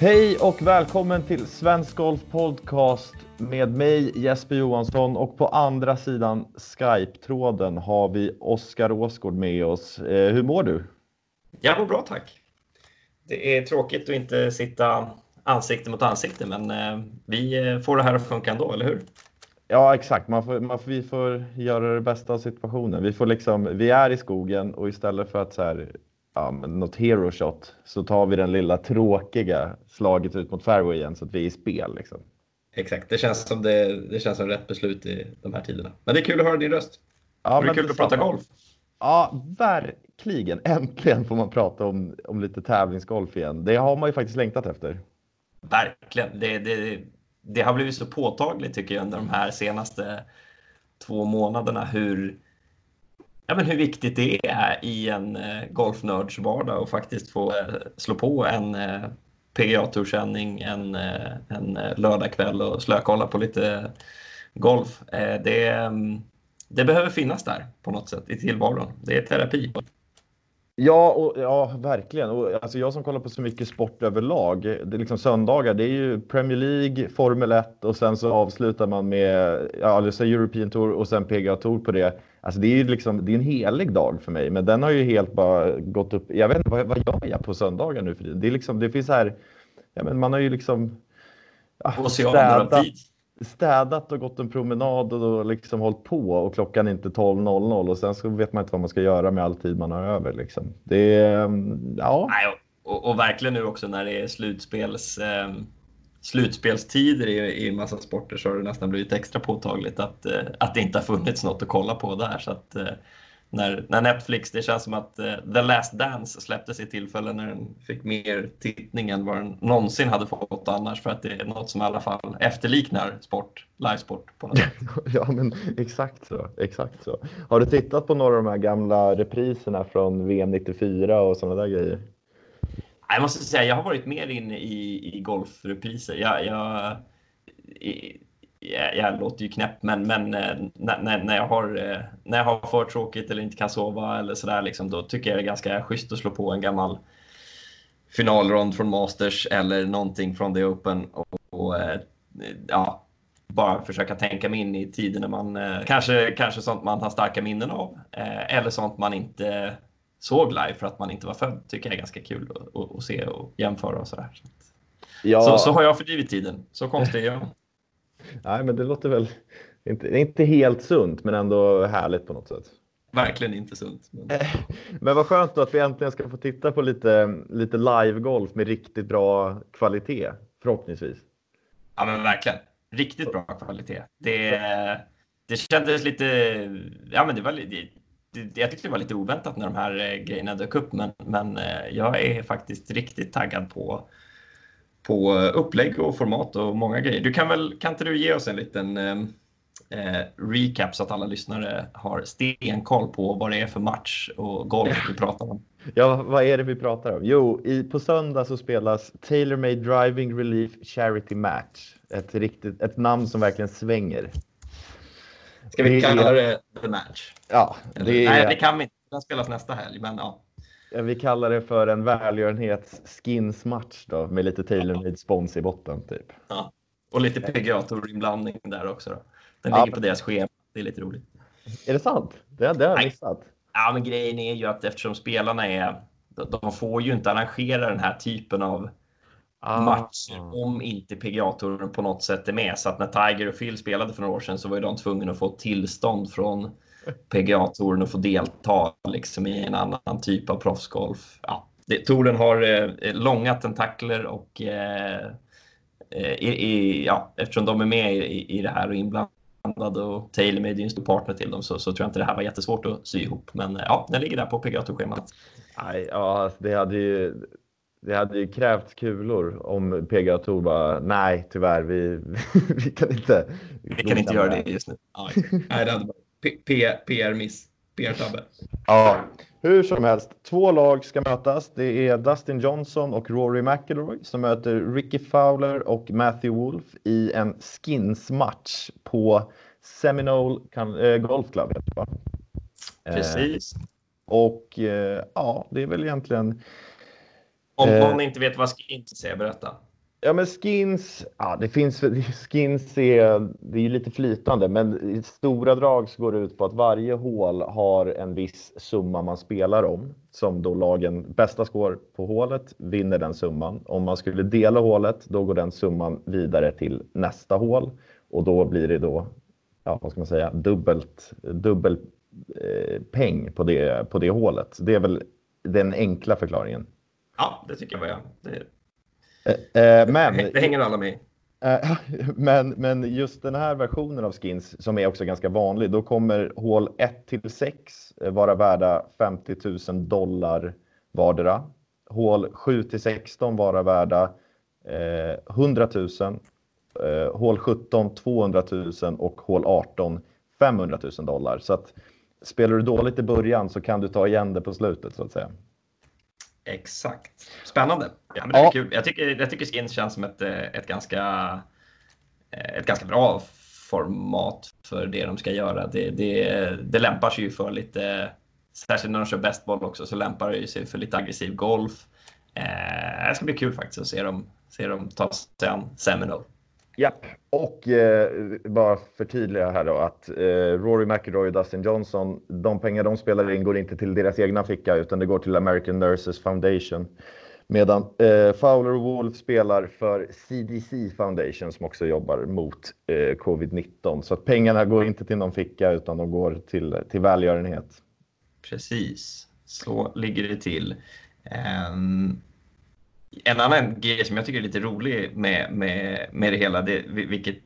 Hej och välkommen till Svensk Golf Podcast med mig Jesper Johansson och på andra sidan Skype-tråden har vi Oskar Åsgård med oss. Eh, hur mår du? Jag mår bra tack. Det är tråkigt att inte sitta ansikte mot ansikte men eh, vi eh, får det här att funka ändå, eller hur? Ja, exakt. Man får, man får, vi får göra det bästa av situationen. Vi, får liksom, vi är i skogen och istället för att så här, ja, något hero shot så tar vi den lilla tråkiga slaget ut mot fairwayen så att vi är i spel. Liksom. Exakt, det känns, som det, det känns som rätt beslut i de här tiderna. Men det är kul att höra din röst. Ja, det är kul att prata golf. Ja, verkligen. Äntligen får man prata om, om lite tävlingsgolf igen. Det har man ju faktiskt längtat efter. Verkligen. Det, det, det har blivit så påtagligt tycker jag under de här senaste två månaderna hur, ja, men hur viktigt det är i en eh, golfnörds vardag och faktiskt få eh, slå på en eh, PGA-toursändning en, eh, en eh, lördagkväll och slökolla på lite golf. Eh, det, mm, det behöver finnas där på något sätt i tillvaron. Det är terapi. Ja, och, ja, verkligen. Och, alltså, jag som kollar på så mycket sport överlag. Det är liksom söndagar, det är ju Premier League, Formel 1 och sen så avslutar man med ja, alltså European Tour och sen PGA Tour på det. Alltså det är ju liksom, det är en helig dag för mig, men den har ju helt bara gått upp. Jag vet inte, vad, vad gör jag på söndagar nu för tiden? Det är liksom, det finns här, ja men man har ju liksom ja, städat, städat och gått en promenad och liksom hållit på och klockan är inte 12.00 och sen så vet man inte vad man ska göra med all tid man har över. Liksom. Det är, ja. Nej, och, och, verkligen nu också när det är slutspels, eh, slutspelstider i, i massa sporter så har det nästan blivit extra påtagligt att, eh, att det inte har funnits något att kolla på där. Så att, eh, när, när Netflix, det känns som att eh, The Last Dance släpptes i tillfälle när den fick mer tittning än vad den någonsin hade fått annars för att det är något som i alla fall efterliknar sport, livesport på något sätt. ja, men exakt så, exakt så. Har du tittat på några av de här gamla repriserna från VM 94 och sådana där grejer? Jag måste säga, jag har varit mer inne i, i golfrepriser. Jag, jag, jag, jag låter ju knäpp, men, men eh, när, när, jag har, eh, när jag har för tråkigt eller inte kan sova eller sådär, liksom, då tycker jag det är ganska schysst att slå på en gammal finalrond från Masters eller någonting från The Open och, och eh, ja, bara försöka tänka mig in i tider när man kanske, kanske sånt man har starka minnen av eller sånt man inte såg live för att man inte var född. Tycker jag är ganska kul att, se och jämföra och sådär. Så, ja. så, så har jag fördrivit tiden. Så konstig är jag. Nej, men det låter väl inte, inte helt sunt, men ändå härligt på något sätt. Verkligen inte sunt. Men, men vad skönt då att vi äntligen ska få titta på lite, lite live-golf med riktigt bra kvalitet, förhoppningsvis. Ja, men verkligen. Riktigt bra kvalitet. Det, det kändes lite... Ja, men det var, det, jag tyckte det var lite oväntat när de här eh, grejerna dök upp, men, men eh, jag är faktiskt riktigt taggad på på eh, upplägg och format och många grejer. Du kan väl, kan inte du ge oss en liten eh, eh recap så att alla lyssnare har stenkoll på vad det är för match och golf vi pratar om? Ja, vad är det vi pratar om? Jo, i, på söndag så spelas Taylor Made Driving Relief Charity Match. Ett, riktigt, ett namn som verkligen svänger. Ska vi kalla det The Match? Ja. Det är... Nej, det kan vi inte. Den spelas nästa helg, men ja. Vi kallar det för en välgörenhets-skinsmatch då med lite Taylor spons i botten typ. Ja, och lite pga inblandning där också. Då. Den ja, ligger på deras schema. Det är lite roligt. Är det sant? Det, det har jag missat. Ja, men grejen är ju att eftersom spelarna är, de får ju inte arrangera den här typen av ah. matcher om inte pga på något sätt är med. Så att när Tiger och Phil spelade för några år sedan så var ju de tvungna att få tillstånd från PGA-touren och få delta liksom, i en annan typ av proffsgolf. Ja, touren har eh, långa tentakler och eh, eh i, i, ja, eftersom de är med i, i det här och inblandade och TaylorMade är en stor partner till dem så, så tror jag inte det här var jättesvårt att sy ihop. Men eh, ja, den ligger där på PGA Tour-schemat. Ja, det hade ju det hade ju krävts kulor om PGA Tour bara nej, tyvärr, vi, vi kan inte. Vi kan inte göra det just nu. Nej, det hade varit PR-miss, PR-tabbe. Ja, hur som helst. Två lag ska mötas. Det är Dustin Johnson och Rory McIlroy som möter Ricky Fowler och Matthew Wolf i en skins-match på Seminole äh, Golf Club. Precis. Eh, och eh, ja, det är väl egentligen... Om någon inte vet vad skins är, berätta. Ja, men skins, ja, det finns skins är, det är lite flytande, men i stora drag så går det ut på att varje hål har en viss summa man spelar om som då lagen bästa score på hålet vinner den summan. Om man skulle dela hålet, då går den summan vidare till nästa hål och då blir det då, ja, vad ska man säga, dubbelt, dubbel eh, peng på det, på det hålet. Det är väl den enkla förklaringen. Ja, det tycker jag var jag. Det Eh, eh, men, det hänger alla med eh, men, men just den här versionen av skins som är också ganska vanlig, då kommer hål 1 till 6 vara värda 50 000 dollar vardera. Hål 7 till 16 vara värda eh, 100 000. Eh, hål 17 200 000 och hål 18 500 000 dollar. Så att spelar du dåligt i början så kan du ta igen det på slutet så att säga. Exakt. Spännande. Ja, men det är kul. Jag, tycker, jag tycker skins känns som ett, eh, ett, ganska, eh, ett ganska bra format för det de ska göra. Det, det, det lämpar sig ju för lite, särskilt när de kör bästboll också, så lämpar det sig för lite aggressiv golf. Eh, det ska bli kul faktiskt att se dem, se dem ta sig an Seminole. Japp, och eh, bara förtydliga här då att eh, Rory McIlroy och Dustin Johnson, de pengar de spelar in går inte till deras egna ficka utan det går till American Nurses Foundation. Medan eh, Fowler och Wolf spelar för CDC Foundation som också jobbar mot eh, covid-19. Så att pengarna går inte till någon ficka utan de går till, till välgörenhet. Precis, så ligger det till. Um, en annan grej som jag tycker är lite rolig med, med, med det hela, det, vilket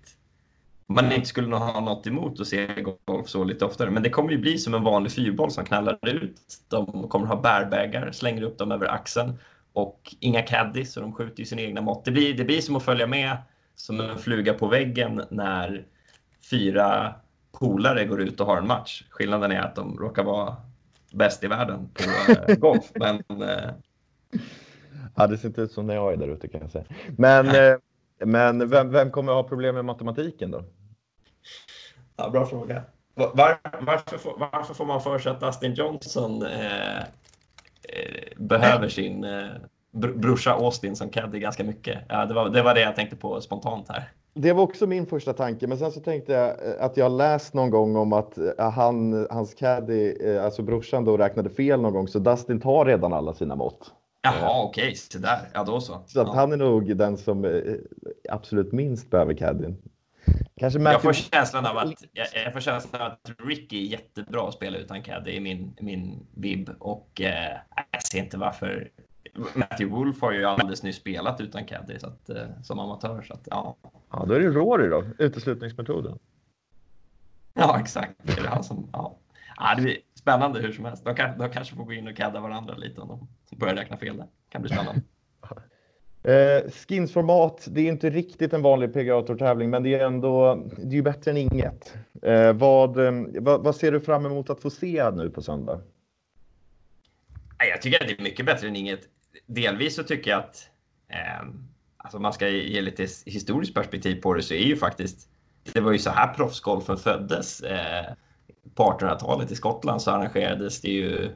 man inte skulle ha något emot att se golf så lite oftare. Men det kommer ju bli som en vanlig fyrboll som knallar ut. De kommer ha bärbägar, slänger upp dem över axeln och inga caddies så de skjuter ju sina egna mått. Det blir, det blir som att följa med som en fluga på väggen när fyra polare går ut och har en match. Skillnaden är att de råkar vara bäst i världen på eh, golf. Men, eh, Ja, det ser inte ut som när jag är där ute kan jag säga. Men, eh, men vem, vem kommer att ha problem med matematiken då? Ja, bra fråga. Var, varför, får, varför får man för sig att Dustin Johnson eh, eh, behöver sin eh, brorsa Austin som caddy ganska mycket? Ja, det, var, det var det jag tänkte på spontant här. Det var också min första tanke, men sen så tänkte jag eh, att jag läst någon gång om att eh, han, hans caddy, alltså brorsan då räknade fel någon gång, så Dustin tar redan alla sina mått. Jaha, okej, okay. så där. Ja, då så. Så att ja. han är nog den som eh, absolut minst behöver caddien. Kanske Matthew... Jag får känslan av att, jag, jag får känslan av att Ricky är jättebra att spela utan caddy i min, min vib och eh, jag ser inte varför. Matthew Wolf har ju alldeles nyss spelat utan caddy så att, eh, som amatör. Så att, ja. ja, då är det Rory då, uteslutningsmetoden. Ja, exakt. Det är han som, ja. ja det blir spännande hur som helst. De, kan, de kanske får gå in och cadda varandra lite om de börjar räkna fel där. Kan bli spännande. Eh, skinsformat, det är inte riktigt en vanlig PGA Tour-tävling, men det är ändå det är ju bättre än inget. Eh, vad, eh, vad, vad, ser du fram emot att få se nu på söndag? Jag tycker att det är mycket bättre än inget. Delvis så tycker jag att eh, alltså man ska ge lite historiskt perspektiv på det så är ju faktiskt det var ju så här proffsgolfen föddes. Eh, på 1800-talet i Skottland så arrangerades det ju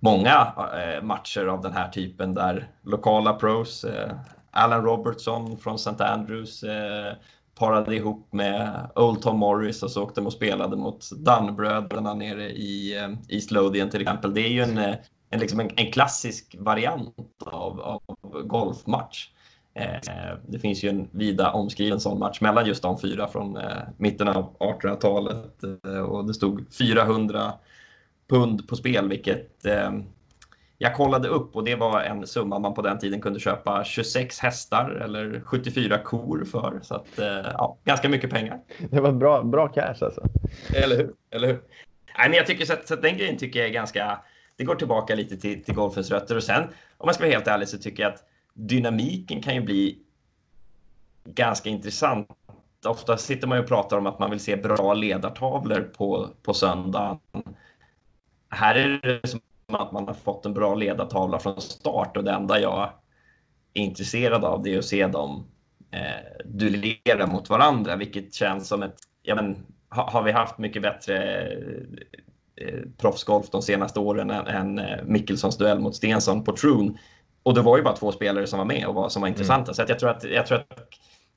många eh, matcher av den här typen där lokala pros, eh, Alan Robertson från St. Andrews eh, parade ihop med Old Tom Morris och så åkte de och spelade mot Dunn-bröderna nere i eh, East Lothian till exempel. Det är ju en, eh, en, liksom en, en klassisk variant av, av golfmatch. Det finns ju en vida omskriven sån match mellan just de fyra från mitten av 1800-talet och det stod 400 pund på spel, vilket eh, jag kollade upp och det var en summa man på den tiden kunde köpa 26 hästar eller 74 kor för. Så att, eh, ja, ganska mycket pengar. Det var bra, bra cash alltså. Eller hur? Eller hur? Nej, men jag tycker så att, så att den grejen tycker jag är ganska... Det går tillbaka lite till, till golfens rötter och sen om man ska vara helt ärlig så tycker jag att dynamiken kan ju bli ganska intressant. Ofta sitter man ju och pratar om att man vill se bra ledartavlor på, på söndagen här är det som att man har fått en bra ledartavla från start och det enda jag är intresserad av det är att se dem eh, duellera mot varandra, vilket känns som ett... Ja, men, ha, har vi haft mycket bättre eh, eh proffsgolf de senaste åren än, än eh, Mickelsons duell mot Stensson på Troon? Och det var ju bara två spelare som var med och var, som var intressanta. Mm. Så jag, tror att, jag tror att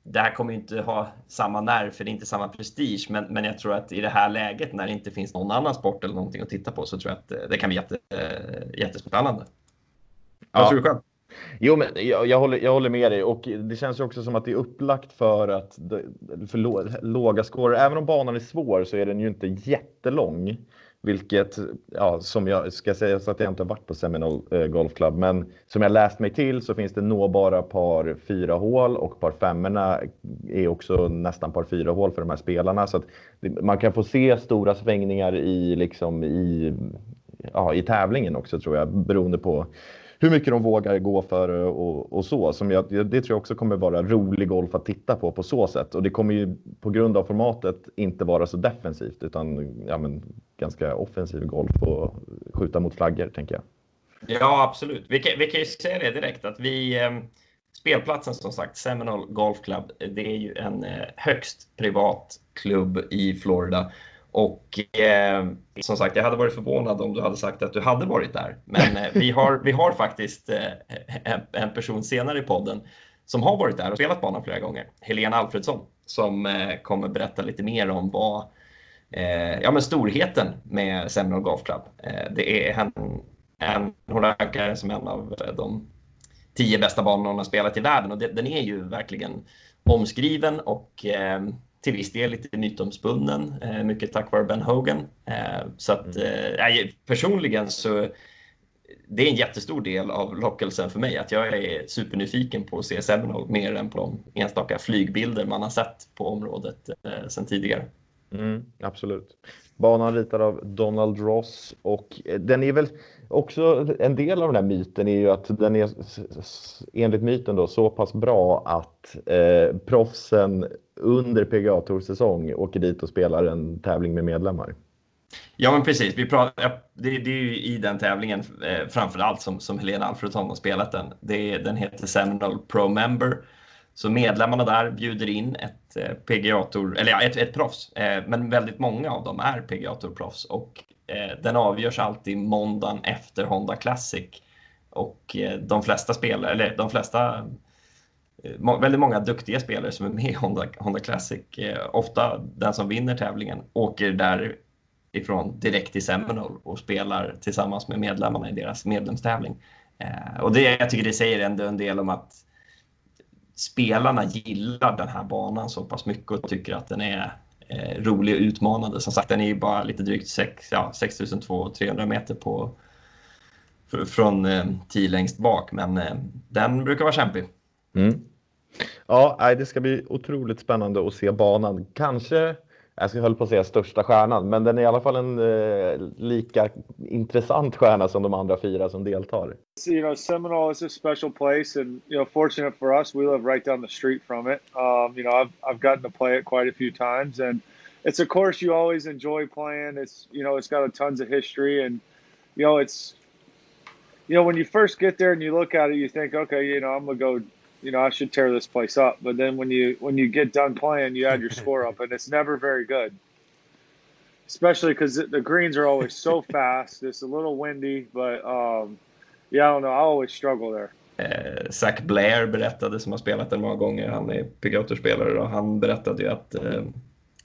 det här kommer inte ha samma nerv, för det är inte samma prestige. Men, men jag tror att i det här läget när det inte finns någon annan sport eller någonting att titta på så tror jag att det kan bli jätte, jättespännande. Vad tror du själv? Jo, men jag, jag, håller, jag håller med dig och det känns ju också som att det är upplagt för att för låga scorer. Även om banan är svår så är den ju inte jättelång. Vilket, ja, som jag ska säga så att jag inte har varit på Seminole eh, Golf Club, men som jag läst mig till så finns det nåbara par fyra hål och par femmorna är också nästan par fyra hål för de här spelarna. Så att man kan få se stora svängningar i, liksom, i, ja, i tävlingen också tror jag, beroende på hur mycket de vågar gå för eh, och, och så. Som jag, det tror jag också kommer vara rolig golf att titta på på så sätt. Och det kommer ju på grund av formatet inte vara så defensivt utan ja, men, ganska offensiv golf och skjuta mot flaggor tänker jag. Ja, absolut. Vi kan, vi kan ju säga det direkt att vi eh, Spelplatsen som sagt, Seminole Golf Club, det är ju en eh, högst privat klubb i Florida och eh, som sagt, jag hade varit förvånad om du hade sagt att du hade varit där. Men eh, vi, har, vi har faktiskt eh, en, en, person senare i podden som har varit där och spelat banan flera gånger. Helena Alfredsson som eh, kommer berätta lite mer om vad eh, ja, men storheten med Seminole Golf Club. Eh, det är en, en, hon rankar som en av eh, de tio bästa banorna hon har spelat i världen och det, den är ju verkligen omskriven och eh, till viss del lite mytomspunnen, eh, mycket tack vare Ben Hogan. Eh, så att mm. eh, personligen så det är en jättestor del av lockelsen för mig att jag är supernyfiken på att se Seminole mer än på de enstaka flygbilder man har sett på området eh, sedan tidigare. Mm, absolut. Banan ritad av Donald Ross och den är väl också en del av den här myten är ju att den är enligt myten då så pass bra att eh, proffsen under PGA Tour säsong åker dit och spelar en tävling med medlemmar. Ja, men precis. Vi pratar, det, det är ju i den tävlingen eh, framför allt som, som Helena Alfredsson har spelat den. Det, den heter Seminole Pro Member. Så medlemmarna där bjuder in ett Eh, PGA Tour, eller ja, ett, ett proffs, eh, men väldigt många av dem är PGA Tour-proffs och eh, den avgörs alltid måndagen efter Honda Classic. Och de flesta spelare, eller de flesta väldigt många duktiga spelare som är med i Honda, Honda Classic. Ofta den som vinner tävlingen åker därifrån direkt till Seminole och spelar tillsammans med medlemmarna i deras medlemstävling. Och det, jag tycker det säger ändå en del om att spelarna gillar den här banan så pass mycket och tycker att den är eh, rolig och utmanande. Som sagt, den är ju bara lite drygt 6, ja, 6200 meter på, från eh, tio längst bak, men eh, den brukar vara kämpig. Mm. Ja, det ska bli otroligt spännande att se banan. Kanske, jag höll på att säga största stjärnan, men den är i alla fall en eh, lika intressant stjärna som de andra fyra som deltar. You know, Seminole is a special place and you know, fortunate for us, we live right down the street from it. Um, you know, I've, I've gotten to play it quite a few times and it's a course you always enjoy playing. It's, you know, it's got a tons of history and, you know, it's, you know, when you first get there and you look at it, you think, okay, you know, I'm going to go you know, I should tear this place up. But then when you when you get done playing, you add your score up, and it's never very good. Especially because the greens are always so fast. It's a little windy, but um, yeah, I don't know. I always struggle there. Eh, Zach Blair berättade, som har spelat den många gånger, han är PGA-spelare och han berättade ju att eh,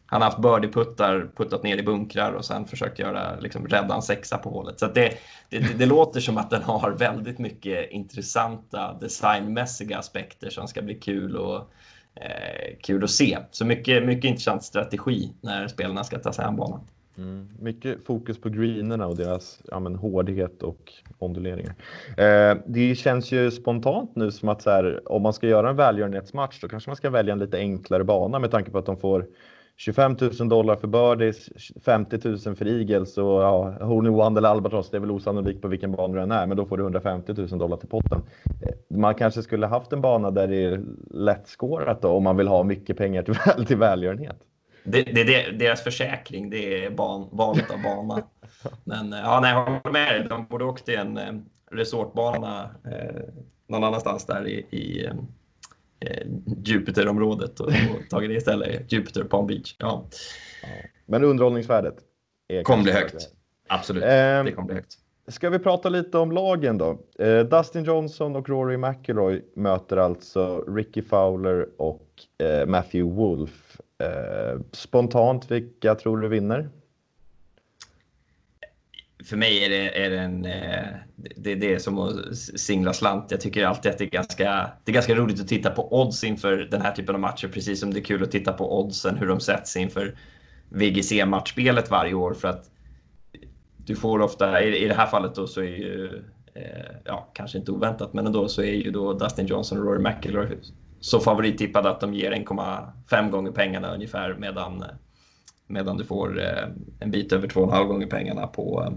han har haft birdieputtar, puttat ner i bunkrar och sen försökt göra, liksom, rädda en sexa på hålet. Så det, det, det, låter som att den har väldigt mycket intressanta designmässiga aspekter som ska bli kul, och, eh, kul att se. Så mycket, mycket intressant strategi när spelarna ska ta sig an banan. Mm, mycket fokus på greenerna och deras ja, men, hårdhet och onduleringar. Eh, det känns ju spontant nu som att så här, om man ska göra en välgörenhetsmatch då kanske man ska välja en lite enklare bana med tanke på att de får 25 000 dollar för birdies, 50 000 för eagles och ja, hole in one eller albatross, det är väl osannolikt på vilken bana den är, men då får du 150 000 dollar till potten. Man kanske skulle haft en bana där det är lättskårat då, om man vill ha mycket pengar till, väl, till välgörenhet. Det, det, det, deras försäkring, det är ban, valet av bana. Men ja, nej, jag håller med dig. De borde åkt till en eh, resortbana eh, någon annanstans där i, i eh, Jupiterområdet och, och tagit det istället. Jupiter Palm Beach. Ja. Men underhållningsvärdet kommer bli högt. Absolut, um, det kommer bli högt. ska vi prata lite om lagen då? Eh, Dustin Johnson och Rory McIlroy möter alltså Ricky Fowler och eh, Matthew Wolf. Eh, spontant, vilka tror du vinner? För mig är det, är det en... Eh, det, det är som att singla slant. Jag tycker alltid att det är, ganska, det är ganska roligt att titta på odds inför den här typen av matcher. Precis som det är kul att titta på oddsen, hur de sätts inför VGC-matchspelet varje år. För att du får ofta, i, det här fallet då så är ju, eh, ja kanske inte oväntat, men ändå så är ju då Dustin Johnson och Rory McIlroy så favorittippade att de ger 1,5 gånger pengarna ungefär medan, medan du får eh, en bit över 2,5 gånger pengarna på eh,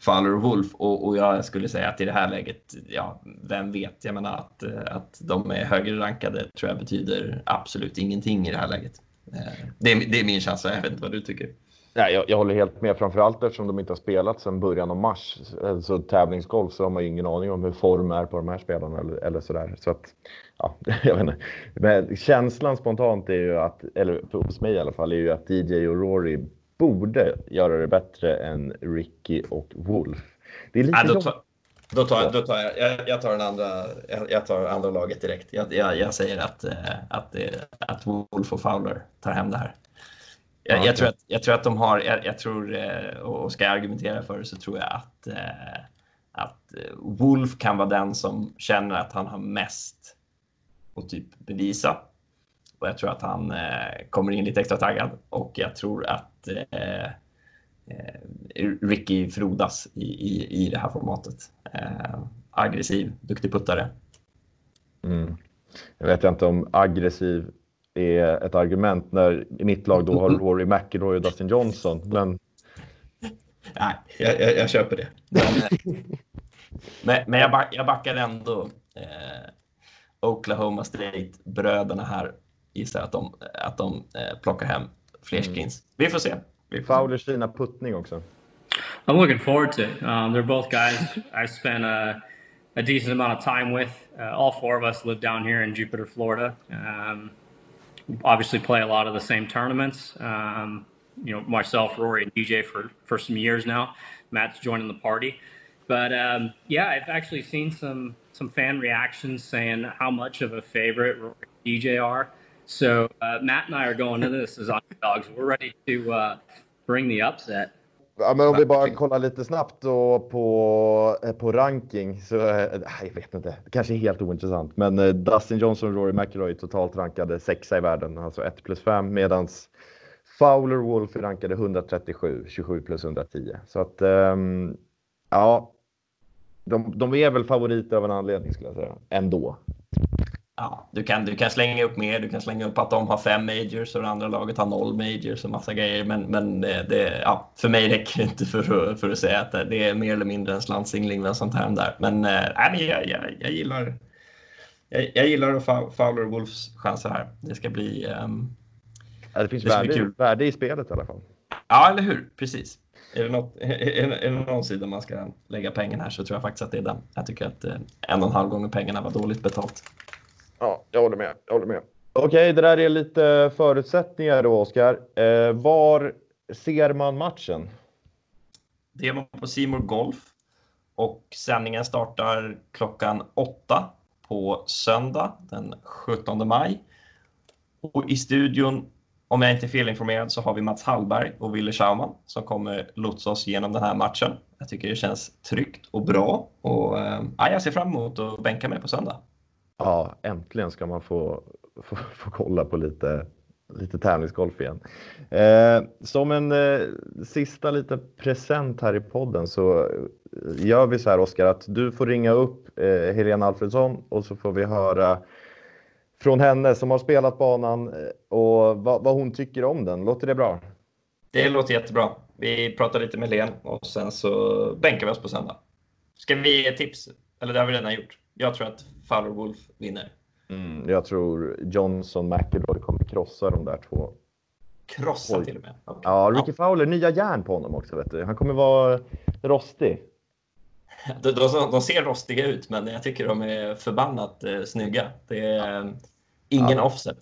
Fowler och Wolf. Och, och, jag skulle säga att i det här läget, ja, vem vet? Jag menar att, eh, att de är högre rankade tror jag betyder absolut ingenting i det här läget. Eh, det är, det är min känsla, jag vet inte vad du tycker. Nej, jag, jag håller helt med, framförallt eftersom de inte har spelat sedan början av mars. Alltså tävlingsgolf så har man ju ingen aning om hur form är på de här spelarna eller, eller sådär. Så att, ja, jag vet inte. Men känslan spontant är ju att, eller hos mig i alla fall, är ju att DJ och Rory borde göra det bättre än Ricky och Wolf. Det är lite ja, då, tar, då, tar, då tar jag, jag, jag tar den andra, jag, jag, tar andra laget direkt. Jag, jag, säger att, eh, att, att Wolf och Fowler tar hem det här. Jag, jag, tror att, jag tror att de har, jag, jag tror, eh, och ska jag argumentera för det så tror jag att, eh, att eh, Wolf kan vara den som känner att han har mest att typ bevisa. Och jag tror att han kommer in lite extra taggad och jag tror att eh, Ricky frodas i, i, i det här formatet. Eh, aggressiv, duktig puttare. Mm. Jag vet inte om aggressiv är ett argument när i mitt lag då har Rory McIlroy och Dustin Johnson. Men... Nej, jag, jag, jag köper det. Men, men, men jag, back, jag backar ändå eh, Oklahoma State-bröderna här. Gissar att de, att de eh, plockar hem fler mm. Vi får se. Vi får Fowlers fina puttning också. I'm looking forward to it. Um, they're both guys I spent a, a decent amount of time with. Uh, all four of us live down here in Jupiter, Florida. Um, obviously play a lot of the same tournaments. Um, you know, myself, Rory, and DJ for for some years now. Matt's joining the party, but um, yeah, I've actually seen some some fan reactions saying how much of a favorite Rory and DJ are. So uh, Matt and I are going into this as underdogs. We're ready to uh, bring the upset. Ja, men om vi bara kollar lite snabbt då på, eh, på ranking så eh, jag vet inte, kanske helt ointressant. Men eh, Dustin Johnson och Rory McIlroy totalt rankade sexa i världen, alltså 1 plus 5 medans Fowler Wolf rankade 137, 27 plus 110. Så att um, ja, de, de är väl favoriter av en anledning skulle jag säga, ändå ja, du, kan, du kan slänga upp mer. Du kan slänga upp att de har fem majors och det andra laget har noll majors och massa grejer. Men, men det, ja, för mig räcker det inte för att, för att säga att det är mer eller mindre en slantsingling med sånt här där. Men, äh, men jag, jag, jag gillar jag, jag gillar Fowler Wolves chanser här. Det ska bli... Um, ja, det finns det värde, kul. värde i spelet i alla fall. Ja, eller hur? Precis. Är det, något, är, är det någon sida man ska lägga pengarna här så tror jag faktiskt att det är den. Jag tycker att eh, en och en halv gånger pengarna var dåligt betalt. Ja, jag håller med. Jag håller med. Okej, okay, det där är lite förutsättningar då, Oskar. Eh, var ser man matchen? Det är man på Simor Golf och sändningen startar klockan åtta på söndag den 17 maj. Och i studion, om jag inte är felinformerad, så har vi Mats Hallberg och Wille Schauman som kommer lotsa oss genom den här matchen. Jag tycker det känns tryggt och bra och eh, jag ser fram emot att bänka mig på söndag. Ja, äntligen ska man få, få, få kolla på lite, lite tävlingsgolf igen. Eh, som en eh, sista liten present här i podden så eh, gör vi så här Oskar att du får ringa upp eh, Helena Alfredsson och så får vi höra från henne som har spelat banan eh, och vad, vad hon tycker om den. Låter det bra? Det låter jättebra. Vi pratar lite med Helene och sen så bänkar vi oss på söndag. Ska vi ge tips? Eller det har vi redan gjort. Jag tror att Fowler Wolf vinner. Mm, jag tror Johnson McIlroy kommer krossa de där två. Krossa Oj. till och med? Okay. Ja, Ricky ja. Fowler, nya järn på honom också. Vet du. Han kommer vara rostig. De, de, de, ser rostiga ut, men jag tycker de är förbannat eh, snygga. Det är ja. ingen ja. offset.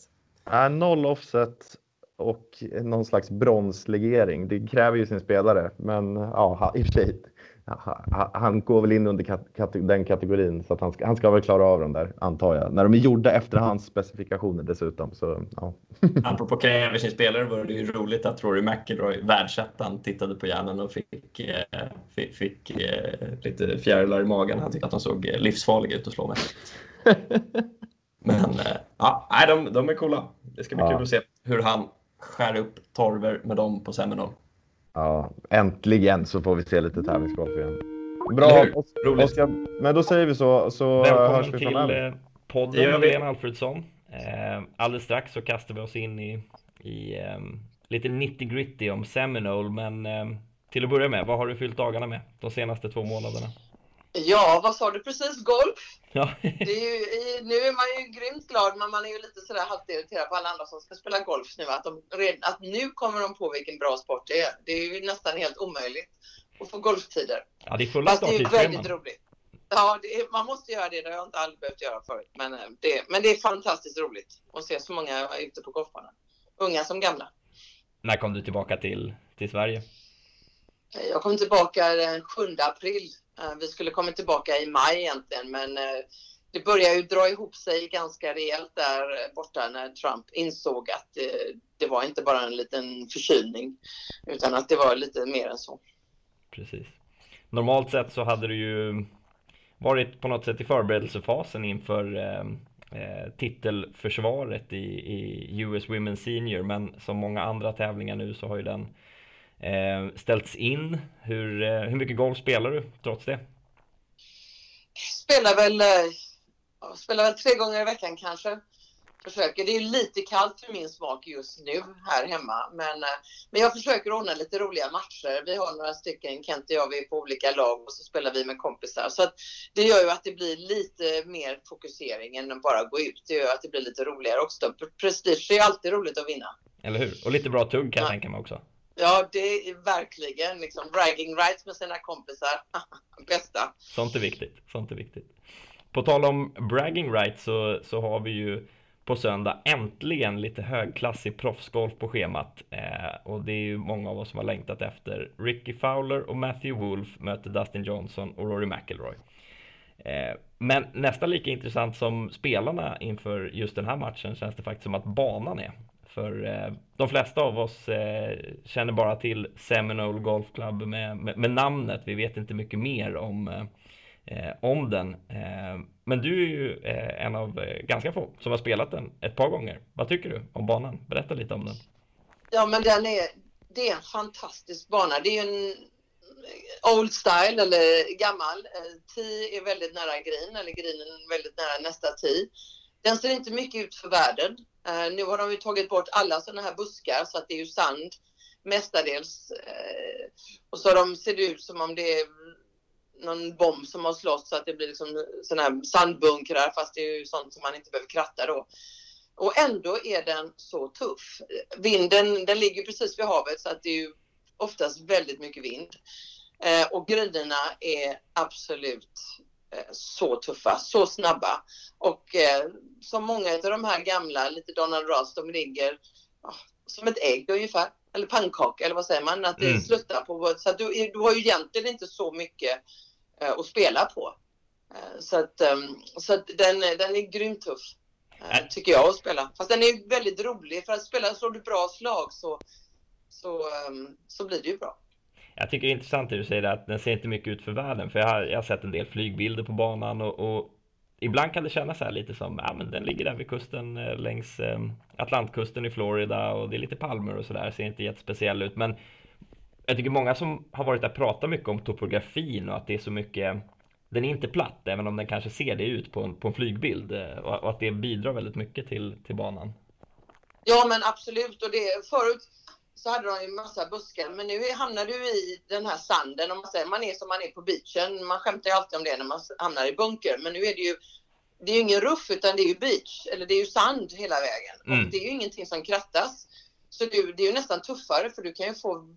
Äh, noll offset och någon slags bronslegering. Det kräver ju sin spelare, men ja, i och för sig han går väl in under den kategorin så att han ska, han ska väl klara av dem där antar jag. När de är gjorda efter hans specifikationer dessutom. Så, ja. Apropå kräver sin spelare var det ju roligt att Rory McIlroy, världsettan, tittade på hjärnan och fick, eh, fick, fick eh, lite fjärilar i magen. Han tyckte att de såg livsfarliga ut att slå med. Men eh, ja, nej, de, de är coola. Det ska bli ja. kul att se hur han skär upp torver med dem på Seminole. Ja, äntligen så får vi se lite tävlingsgolf igen. Bra, Oskar. Men då säger vi så, så Välkommen hörs vi till podden med Lena Alfredsson. Eh, alldeles strax så kastar vi oss in i, i eh, lite nitty gritty om Seminole, men eh, till att börja med, vad har du fyllt dagarna med de senaste två månaderna? Ja, vad sa du precis? Golf? Ja. det är ju, nu är man ju grymt glad, men man är ju lite sådär halvt irriterad på alla andra som ska spela golf nu. Att, de, att nu kommer de på vilken bra sport det är. Det är ju nästan helt omöjligt att få golftider. Ja, det är fulla det är väldigt roligt. Ja, är, man måste göra det. Det har jag inte aldrig behövt göra förut. Men eh, det, men det är fantastiskt roligt att se så många ute på golfbanan. Unga som gamla. När kom du tillbaka till, till Sverige? Jag kom tillbaka den 7 april Eh, vi skulle komma tillbaka i maj egentligen, men eh, det började ju dra ihop sig ganska rejält där borta när Trump insåg att det, det var inte bara en liten förkylning, utan att det var lite mer än så. Precis. Normalt sett så hade du ju varit på något sätt i förberedelsefasen inför eh, eh titelförsvaret i, i US Women's Senior, men som många andra tävlingar nu så har ju den eh, ställts in. Hur, eh, hur mycket golf spelar du trots det? Spelar väl, eh, spelar väl tre gånger i veckan kanske. Försöker. Det är lite kallt för min smak just nu här hemma. Men, eh, men jag försöker ordna lite roliga matcher. Vi har några stycken, Kent och jag, vi är på olika lag och så spelar vi med kompisar. Så att det gör ju att det blir lite mer fokusering än att bara gå ut. Det gör att det blir lite roligare också. Prestige är alltid roligt att vinna. Eller hur? Och lite bra tugg kan jag tänka mig också. Ja, det är verkligen liksom bragging rights med sina kompisar. Bästa. Sånt är viktigt. Sånt är viktigt. På tal om bragging rights så, så har vi ju på söndag äntligen lite högklassig proffsgolf på schemat. Eh, och det är ju många av oss som har längtat efter. Ricky Fowler och Matthew Wolf möter Dustin Johnson och Rory McIlroy. Eh, men nästan lika intressant som spelarna inför just den här matchen känns det faktiskt som att banan är. För eh, de flesta av oss eh, känner bara till Seminole Golf Club med, med, med, namnet. Vi vet inte mycket mer om, eh, eh, om den. Eh, men du är ju eh, en av eh, ganska få som har spelat den ett par gånger. Vad tycker du om banan? Berätta lite om den. Ja, men den är, det är en fantastisk bana. Det är en eh, old style eller gammal. Eh, tee är väldigt nära green eller greenen väldigt nära nästa tee. Den ser inte mycket ut för världen. Eh, nu har de ju tagit bort alla sådana här buskar så att det är ju sand mestadels. Eh, och så de, ser det ut som om det är någon bomb som har slått så att det blir liksom sådana här sandbunkrar fast det är ju sånt som man inte behöver kratta då. Och ändå är den så tuff. Vinden den ligger precis vid havet så att det är ju oftast väldigt mycket vind. Eh, och griderna är absolut så tuffa, så snabba. Och eh, som många av de här gamla, lite Donald Ross, de ligger oh, som ett ägg ungefär. Eller pannkaka eller vad säger man? Att det mm. slutar på. Så att du, du har ju egentligen inte så mycket eh, att spela på. Eh, så att, um, så att den, den är grymt tuff. Eh, tycker jag att spela. Fast den är väldigt rolig. För att spela, slår du bra slag så, så, um, så blir det ju bra. Jag tycker det är intressant det du säger att den ser inte mycket ut för världen. För jag har, jag har sett en del flygbilder på banan och, och ibland kan det kännas så här lite som, ja men den ligger där vid kusten eh, längs eh, Atlantkusten i Florida och det är lite palmer och sådär, ser inte jättespeciell ut. Men jag tycker många som har varit där pratar mycket om topografin och att det är så mycket den är inte platt, även om den kanske ser det ut på en, på en flygbild eh, och, och att det bidrar väldigt mycket till, till banan. Ja, men absolut. Och det, förut så hade de ju massa buskar. Men nu hamnar du i den här sanden. Och man, säger, man är som man är på beachen. Man skämtar ju alltid om det när man hamnar i bunker. Men nu är det ju det är ju ingen ruff utan det är ju beach. Eller det är ju sand hela vägen. Mm. Och det är ju ingenting som krattas. Så det, det är ju nästan tuffare för du kan ju få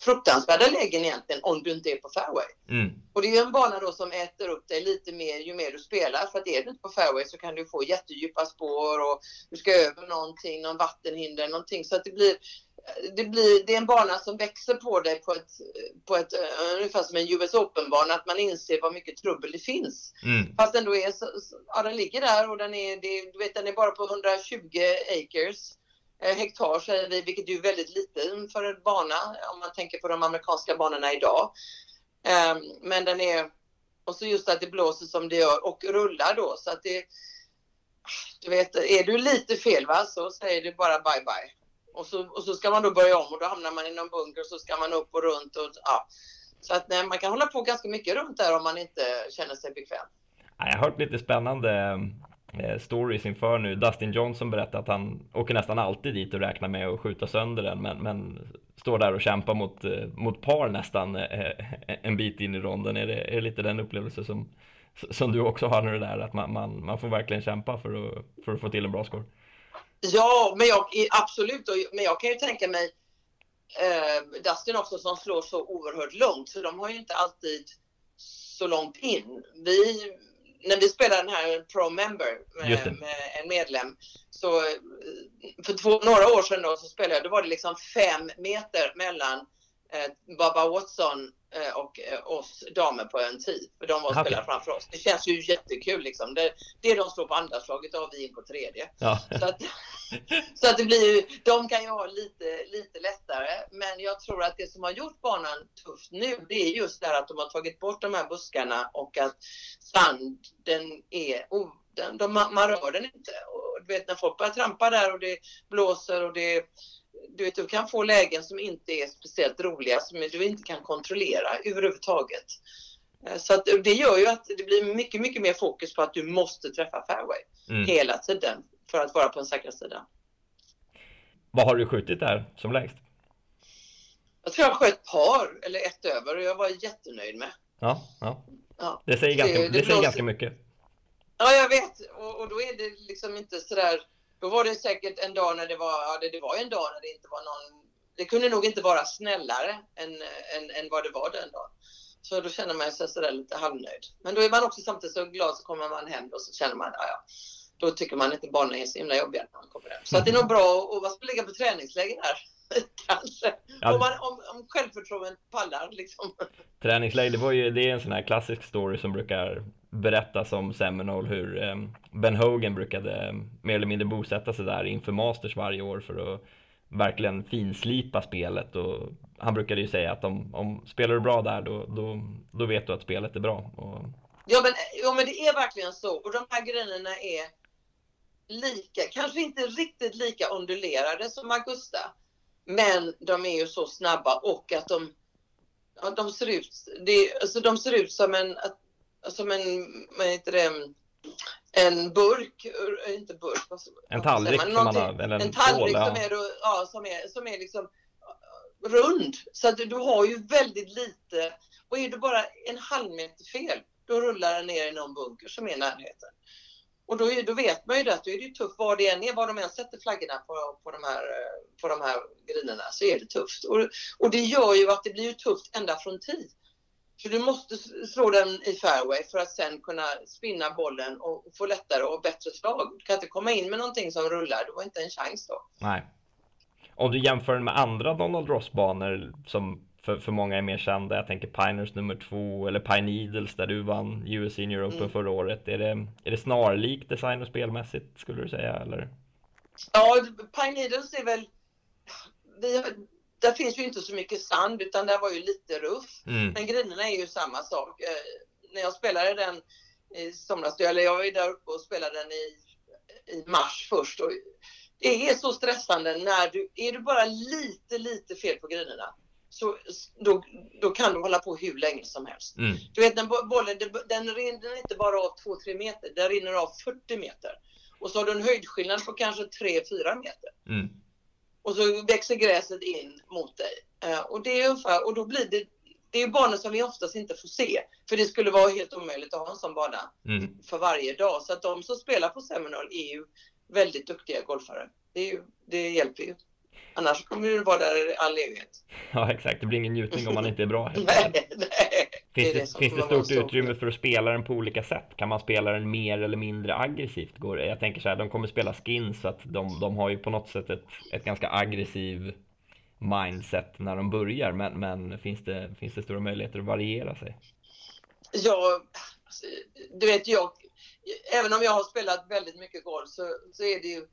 fruktansvärda lägen egentligen om du inte är på fairway. Mm. Och det är ju en bana då som äter upp dig lite mer ju mer du spelar. För att är du inte på fairway så kan du få jättedjupa spår och du ska över någonting, någon vattenhinder, någonting. Så att det blir det, blir, det är en bana som växer på dig på ett, på ett ungefär som en US Open-bana, att man inser vad mycket trubbel det finns. Mm. Fast den då är, så, ja den ligger där och den är, det, du vet, den är bara på 120 acres. Eh, hektar säger vi, vilket är väldigt lite för en bana om man tänker på de amerikanska banorna idag. Eh, men den är, och så just att det blåser som det gör och rullar då så att det, du vet, är du lite fel va så säger du bara bye bye. Och så, och så ska man då börja om och då hamnar man i någon bunker och så ska man upp och runt och ja. Så att nej, man kan hålla på ganska mycket runt där om man inte känner sig bekväm. Jag har hört lite spännande eh, stories inför nu. Dustin Johnson berättade att han åker nästan alltid dit och räknar med att skjuta sönder den men, men står där och kämpar mot, eh, mot par nästan eh, en bit in i ronden. Är det, är det lite den upplevelse som, som du också har när det där att man, man, man får verkligen kämpa för att, för att få till en bra score? Ja, men jag, absolut. Men jag kan ju tänka mig eh, Dustin också som slår så oerhört långt så de har ju inte alltid så långt in. Vi när vi spelade den här Pro Member med, med, en medlem, så eh, för två, några år sedan då så spelade jag, då var det liksom fem meter mellan eh, Baba Watson eh, och eh, oss damer på en tid. För de var okay. spelade framför oss. Det känns ju jättekul liksom. Det, det de slår på andra slaget har vi in på tredje. Ja. Så, att, så att det blir ju, de kan ju ha lite, lite lättare. Men jag tror att det som har gjort banan tuff nu, det är just det här att de har tagit bort de här buskarna och att sanden är oh, den, de, man rör den inte. Och du vet när folk börjar trampa där och det blåser och det du, vet, du kan få lägen som inte är speciellt roliga, som du inte kan kontrollera överhuvudtaget. Eh, så att det gör ju att det blir mycket, mycket mer fokus på att du måste träffa fairway mm. hela tiden för att vara på den säkra sidan. Vad har du skjutit där som lägst? Jag tror jag sköt par eller ett över och jag var jättenöjd med. Ja, ja. ja. Det säger, ganska, det, det, det säger ganska mycket. Ja, jag vet. Och, och, då är det liksom inte sådär då var det säkert en dag när det var, ja det, det var en dag när det inte var någon, det kunde nog inte vara snällare än, än, än vad det var den dagen. Så då känner man sig sådär lite halvnöjd. Men då är man också samtidigt så glad så kommer man hem och så känner man, ja ja. Då tycker man inte barnen är så himla jobbiga när man kommer hem. Så det är nog bra att, att ligga på träningsläger här. Kanske. Ja. Om, man, om, om självförtroendet pallar liksom. Träningsläger, det, var ju, det är en sån här klassisk story som brukar berättas om Seminole hur eh, Ben Hogan brukade eh, mer eller mindre bosätta sig där inför Masters varje år för att verkligen finslipa spelet och han brukade ju säga att om, om spelar du bra där då, då, då vet du att spelet är bra. Och... Ja, men, ja men det är verkligen så och de här grejerna är lika, kanske inte riktigt lika ondulerade som Augusta men de är ju så snabba och att de, ja, de ser ut, det, alltså de ser ut som en, som en, vad heter det, en burk, inte burk, vad, en tallrik som man har, eller en, en tallrik som, är, ja, som, är, som är liksom rund. Så att du har ju väldigt lite, och är du bara en halv meter fel, då rullar den ner i någon bunker som är i närheten. Och då, då vet man ju det att då är det ju tufft var det än är, var de än sätter flaggorna på, på, de här, på de här grinerna så är det tufft. Och, och det gör ju att det blir tufft ända från tid. För du måste slå den i fairway för att sen kunna spinna bollen och få lättare och bättre slag. Du kan inte komma in med någonting som rullar, du har inte en chans då. Nej. Om du jämför den med andra Donald Ross-banor som för, för många är mer kända. Jag tänker Piners nummer två eller Pine Needles där du vann US Senior Open mm. förra året. Är det, är det snarlikt design och spelmässigt skulle du säga eller? Ja, Pine Needles är väl vi, där finns ju inte så mycket sand utan där var ju lite ruff. Mm. Men grinerna är ju samma sak. Eh, när jag spelade den i somras, eller jag var ju där uppe och spelade den i, i mars först. Och det är så stressande när du, är du bara lite, lite fel på grinerna så då, då kan du hålla på hur länge som helst. Mm. Du vet, den bollen den rinner inte bara av 2-3 meter, den rinner av 40 meter. Och så har du en höjdskillnad på kanske 3-4 meter. Mm. Och så växer gräset in mot dig. Uh, och, det är ungefär, och då blir det, det är banor som vi oftast inte får se. För det skulle vara helt omöjligt att ha en sån bana mm. för varje dag. Så att de som spelar på Seminole är ju väldigt duktiga golfare. Det, ju, det hjälper ju. Annars kommer du vara där all evighet. Ja exakt, det blir ingen njutning om man inte är bra. nej, nej. Finns det, det, finns det stort utrymme för att spela den på olika sätt? Kan man spela den mer eller mindre aggressivt? Går det? Jag tänker så här, de kommer spela skins så att de, de har ju på något sätt ett, ett ganska aggressiv mindset när de börjar. Men, men finns, det, finns det stora möjligheter att variera sig? Ja, alltså, du vet jag, även om jag har spelat väldigt mycket golf så, så är det ju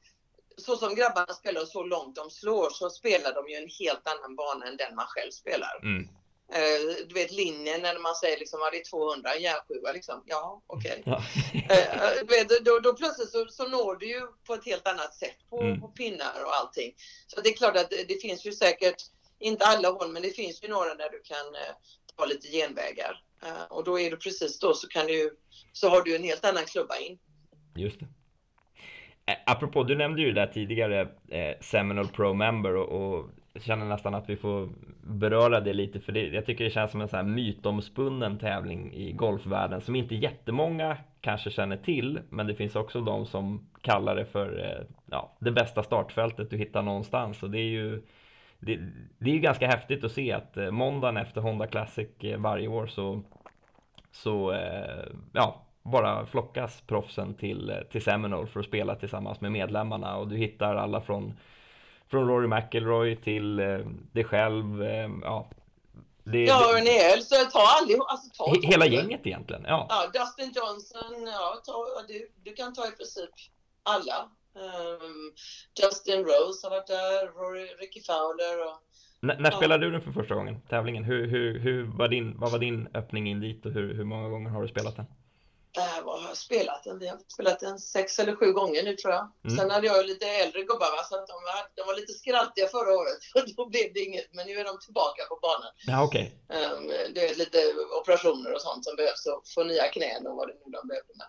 så som grabbarna spelar och så långt de slår så spelar de ju en helt annan bana än den man själv spelar. Mm. Eh, du vet linjen när man säger liksom att det är 200, en järnsjua liksom. Ja, okej. Ja. Eh, vet, då, då plötsligt så, så når du ju på ett helt annat sätt på, Mm. på pinnar och allting. Så det är klart att det, det finns ju säkert, inte alla håll, men det finns ju några där du kan eh, ta lite genvägar. Eh, och då är det precis då så kan du så har du en helt annan klubba in. Just det. Eh, Apropå, du nämnde ju det där tidigare, eh, Seminole Pro Member och, och känner nästan att vi får beröra det lite för det, jag tycker det känns som en sån här mytomspunnen tävling i golfvärlden som inte jättemånga kanske känner till men det finns också de som kallar det för eh, ja, det bästa startfältet du hittar någonstans. Och det är ju det, det är ganska häftigt att se att eh, måndagen efter Honda Classic eh, varje år så så ja, bara flockas proffsen till, till Seminole för att spela tillsammans med medlemmarna. Och du hittar alla från, från Rory McIlroy till eh, dig själv. Eh, ja, det, Ja, det, Ernie Els, så ta allihop, alltså ta he- hela gänget egentligen. Ja, Ja, Dustin Johnson, ja, ta, du, du kan ta i princip alla. Ehm, Justin Rose har varit där, Rory, Ricky Fowler och N- när Ja. spelade du den för första gången? Tävlingen? Hur, hur, hur var din, vad var din öppning in dit och hur, hur många gånger har du spelat den? Äh, vad har jag spelat den? Vi har spelat den sex eller sju gånger nu tror jag. Mm. Sen hade jag lite äldre gubbar va, så att de, var, de var lite skraltiga förra året. Och då blev det inget, men nu är de tillbaka på banan. Ja, okej. Um, det är lite operationer och sånt som behövs och få nya knän och vad det nu de behöver. med.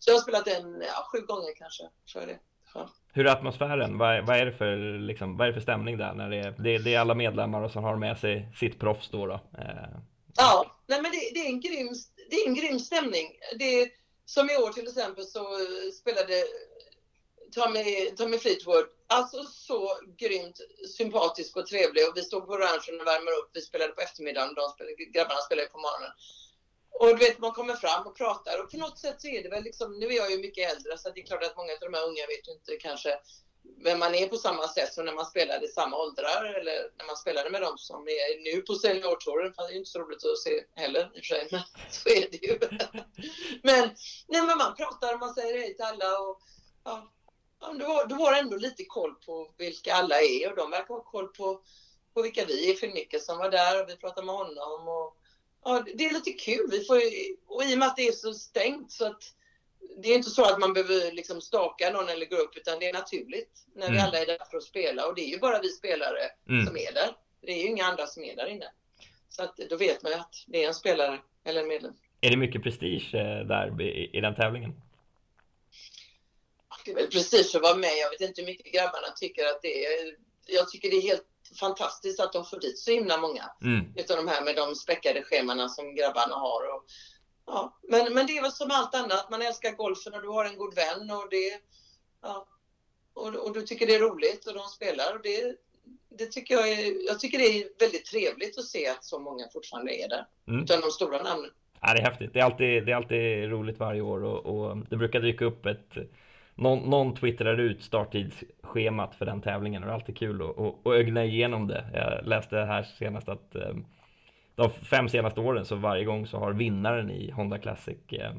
Så jag har spelat den ja, sju gånger kanske. Tror jag det. Ja. Hur är atmosfären? Vad, är- vad, är det för, liksom, vad är det för stämning där? När det, är, det, det är alla medlemmar och så har de med sig sitt proffs då. då. Eh, Ja, nej men det, det, är en grym, det är en grym stämning. Det som i år till exempel så spelade Tommy, Tommy Fleetwood, alltså så grymt sympatisk och trevlig och vi stod på ranchen och värmer upp. Vi spelade på eftermiddagen, de spelade, grabbarna spelade på morgonen. Och du vet, man kommer fram och pratar och på något sätt så är det väl liksom, nu är jag ju mycket äldre så det är klart att många av de här unga vet ju inte kanske vem man är på samma sätt som när man spelade i samma åldrar eller när man spelade med dem som är nu på seniortouren. Det är ju inte så roligt att se heller i och för sig, men så är det ju. men, nej, men man pratar och man säger hej till alla och ja, du, har, du har ändå lite koll på vilka alla är och de verkar ha koll på, på vilka vi är. Phil Mickelson var där och vi pratade med honom och ja, det är lite kul. Vi får, och i och med att det är så stängt så att det är inte så att man behöver liksom staka någon eller gå upp utan det är naturligt när vi Mm. alla är där för att spela och det är ju bara vi spelare Mm. som är där. Det är ju inga andra som är där inne. Så att då vet man ju att det är en spelare eller en medlem. är det mycket prestige eh, där i, i den tävlingen? Det är väl precis att vara med. Jag vet inte hur mycket grabbarna tycker att det är. Jag tycker det är helt fantastiskt att de får dit så himla många Mm. utav de här med de späckade schemana som grabbarna har. Och, ja. men, men det är väl som allt annat. Man älskar golfen och du har en god vän och det ja. och, och du tycker det är roligt och de spelar. Och det, det tycker jag, är, jag tycker det är väldigt trevligt att se att så många fortfarande är där. Mm. Utav de stora namnen. Ja, det är häftigt. Det är alltid, det är alltid roligt varje år och, och det brukar dyka upp ett någon, någon twittrar ut starttidsschemat för den tävlingen och det är alltid kul att, ögna igenom det. Jag läste här senast att eh, de fem senaste åren så varje gång så har vinnaren i Honda Classic eh,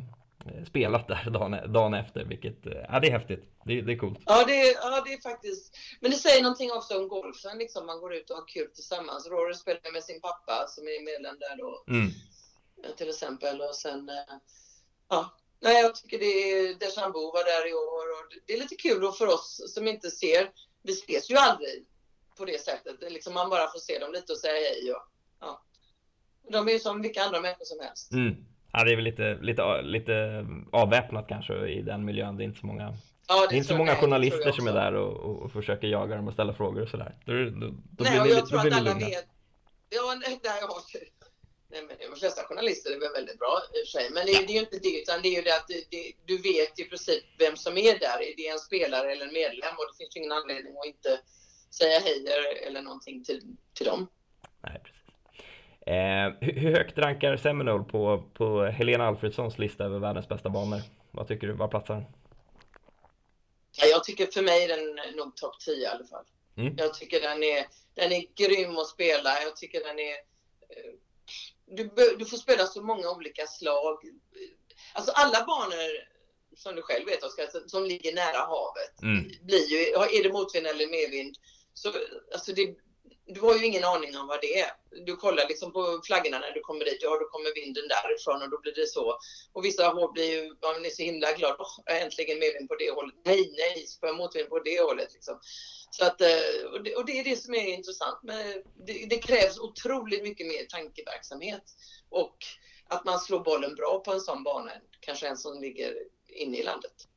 spelat där dagen, dagen efter, vilket eh, ja, det är häftigt. Det, det är coolt. Ja det, är, ja, det är faktiskt... Men det säger någonting också om golfen. Liksom. Man går ut och har kul tillsammans. Rory spelar med sin pappa som är medlem där då. Mm. eh, till exempel. Och sen, eh, ja. Nej, jag tycker det är Deschambeau var där i år och det är lite kul då för oss som inte ser. Vi ses ju aldrig på det sättet. Det liksom man bara får se dem lite och säga hej. Och. De är ju som vilka andra människor som helst. Mm. Ja, det är väl lite, lite, lite avväpnat kanske i den miljön. Det är inte så många, Ja, det är inte så många jag- det journalister som är där och, och, och försöker jaga dem och ställa frågor och sådär. Då, då, då Nej, blir och ni, jag tror att alla vet. Ja, nej, nej, ja. nej, men de flesta journalister är väl väldigt bra i och för sig. Men det, är- det är ju inte det, utan det är ju det att det, det, du vet i princip vem som är där. Är det en spelare eller en medlem? Och det finns ju ingen anledning att inte säga hej eller, någonting till, till dem. Nej. Eh, hur, högt rankar Seminole på, på Helena Alfredssons lista över världens bästa banor? Vad tycker du? Var platsar den? Ja, jag tycker för mig är den nog topp 10 i alla fall. Mm. Jag tycker den är, den är grym att spela. Jag tycker den är... Eh, du, du får spela så många olika slag. Alltså alla banor som du själv vet Oskar, som ligger nära havet. Mm. Blir ju, är det motvind eller medvind så alltså det, du har ju ingen aning om vad det är. Du kollar liksom på flaggorna när du kommer dit. Ja, då kommer vinden därifrån och då blir det så. Och vissa hår blir ju, man är så himla glad. Oh, äntligen medvind på det hållet. Nej, nej, för motvind på det hållet. Liksom. Så att, eh, och det, och det, är det som är intressant. Men det, det, krävs otroligt mycket mer tankeverksamhet. Och att man slår bollen bra på en sån bana, kanske en som ligger inne i landet.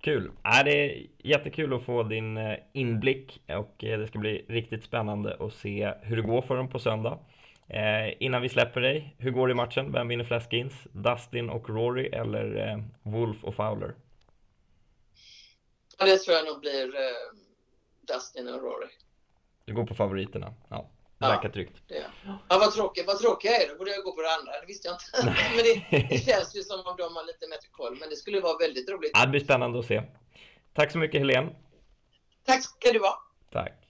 Kul! Äh, det är jättekul att få din eh, inblick och eh, det ska bli riktigt spännande att se hur det går för dem på söndag. Eh, innan vi släpper dig, hur går det i matchen? Vem vinner flest skins? Dustin och Rory eller eh, Wolf och Fowler? Ja, det tror jag nog blir eh, Dustin och Rory. Du går på favoriterna? Ja. Det verkar tryggt. Ja, ja vad tråkigt. Vad tråkigt jag är. Då borde jag gå på det andra. Det visste jag inte. men det, det, känns ju som om de har lite bättre koll. Men det skulle vara väldigt roligt. Ja, det blir spännande att se. Tack så mycket Helene. Tack ska du ha. Tack.